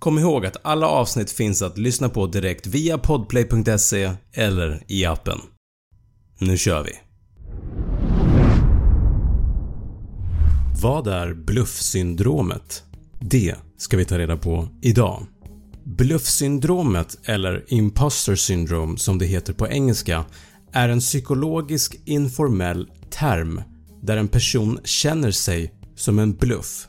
Kom ihåg att alla avsnitt finns att lyssna på direkt via podplay.se eller i appen. Nu kör vi! Vad är bluffsyndromet? Det ska vi ta reda på idag. Bluffsyndromet, eller imposter syndrome som det heter på engelska, är en psykologisk informell term där en person känner sig som en bluff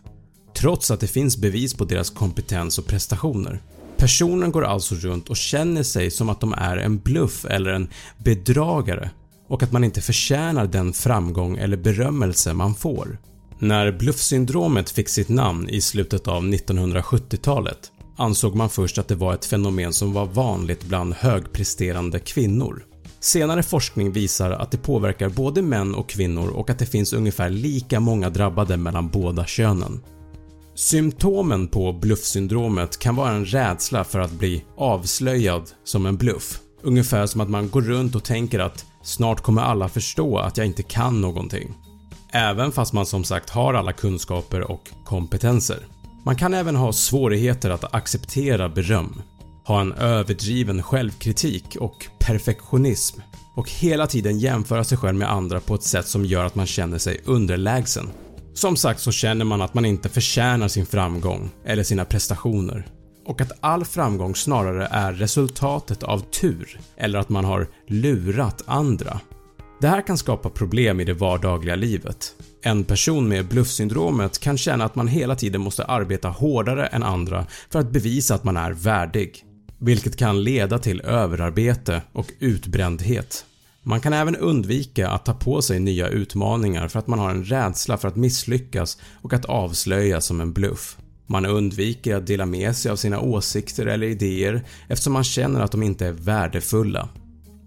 trots att det finns bevis på deras kompetens och prestationer. Personen går alltså runt och känner sig som att de är en bluff eller en bedragare och att man inte förtjänar den framgång eller berömmelse man får. När bluffsyndromet fick sitt namn i slutet av 1970-talet ansåg man först att det var ett fenomen som var vanligt bland högpresterande kvinnor. Senare forskning visar att det påverkar både män och kvinnor och att det finns ungefär lika många drabbade mellan båda könen. Symptomen på bluffsyndromet kan vara en rädsla för att bli avslöjad som en bluff. Ungefär som att man går runt och tänker att “snart kommer alla förstå att jag inte kan någonting” även fast man som sagt har alla kunskaper och kompetenser. Man kan även ha svårigheter att acceptera beröm, ha en överdriven självkritik och perfektionism och hela tiden jämföra sig själv med andra på ett sätt som gör att man känner sig underlägsen. Som sagt så känner man att man inte förtjänar sin framgång eller sina prestationer och att all framgång snarare är resultatet av tur eller att man har lurat andra. Det här kan skapa problem i det vardagliga livet. En person med bluffsyndromet kan känna att man hela tiden måste arbeta hårdare än andra för att bevisa att man är värdig, vilket kan leda till överarbete och utbrändhet. Man kan även undvika att ta på sig nya utmaningar för att man har en rädsla för att misslyckas och att avslöjas som en bluff. Man undviker att dela med sig av sina åsikter eller idéer eftersom man känner att de inte är värdefulla.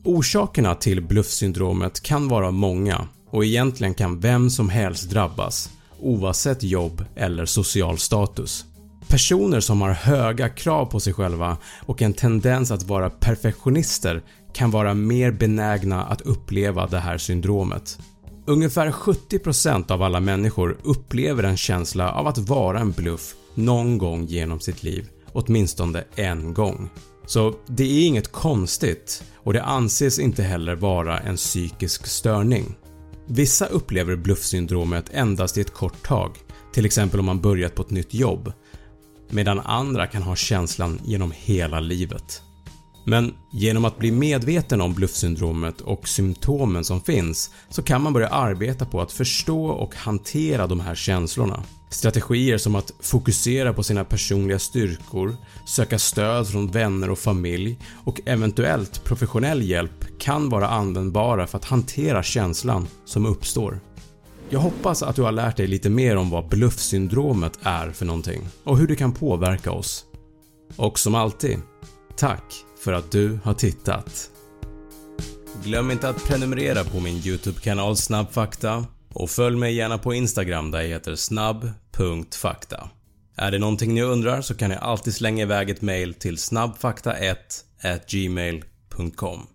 Orsakerna till bluffsyndromet kan vara många och egentligen kan vem som helst drabbas oavsett jobb eller social status. Personer som har höga krav på sig själva och en tendens att vara perfektionister kan vara mer benägna att uppleva det här syndromet. Ungefär 70% av alla människor upplever en känsla av att vara en bluff någon gång genom sitt liv, åtminstone en gång. Så det är inget konstigt och det anses inte heller vara en psykisk störning. Vissa upplever bluffsyndromet endast i ett kort tag, till exempel om man börjat på ett nytt jobb, medan andra kan ha känslan genom hela livet. Men genom att bli medveten om bluffsyndromet och symptomen som finns så kan man börja arbeta på att förstå och hantera de här känslorna. Strategier som att fokusera på sina personliga styrkor, söka stöd från vänner och familj och eventuellt professionell hjälp kan vara användbara för att hantera känslan som uppstår. Jag hoppas att du har lärt dig lite mer om vad bluffsyndromet är för någonting och hur det kan påverka oss. Och som alltid, tack för att du har tittat. Glöm inte att prenumerera på min YouTube-kanal Snabbfakta och följ mig gärna på Instagram där jag heter snabb.fakta. Är det någonting ni undrar så kan ni alltid slänga iväg ett mail till snabbfakta1 gmail.com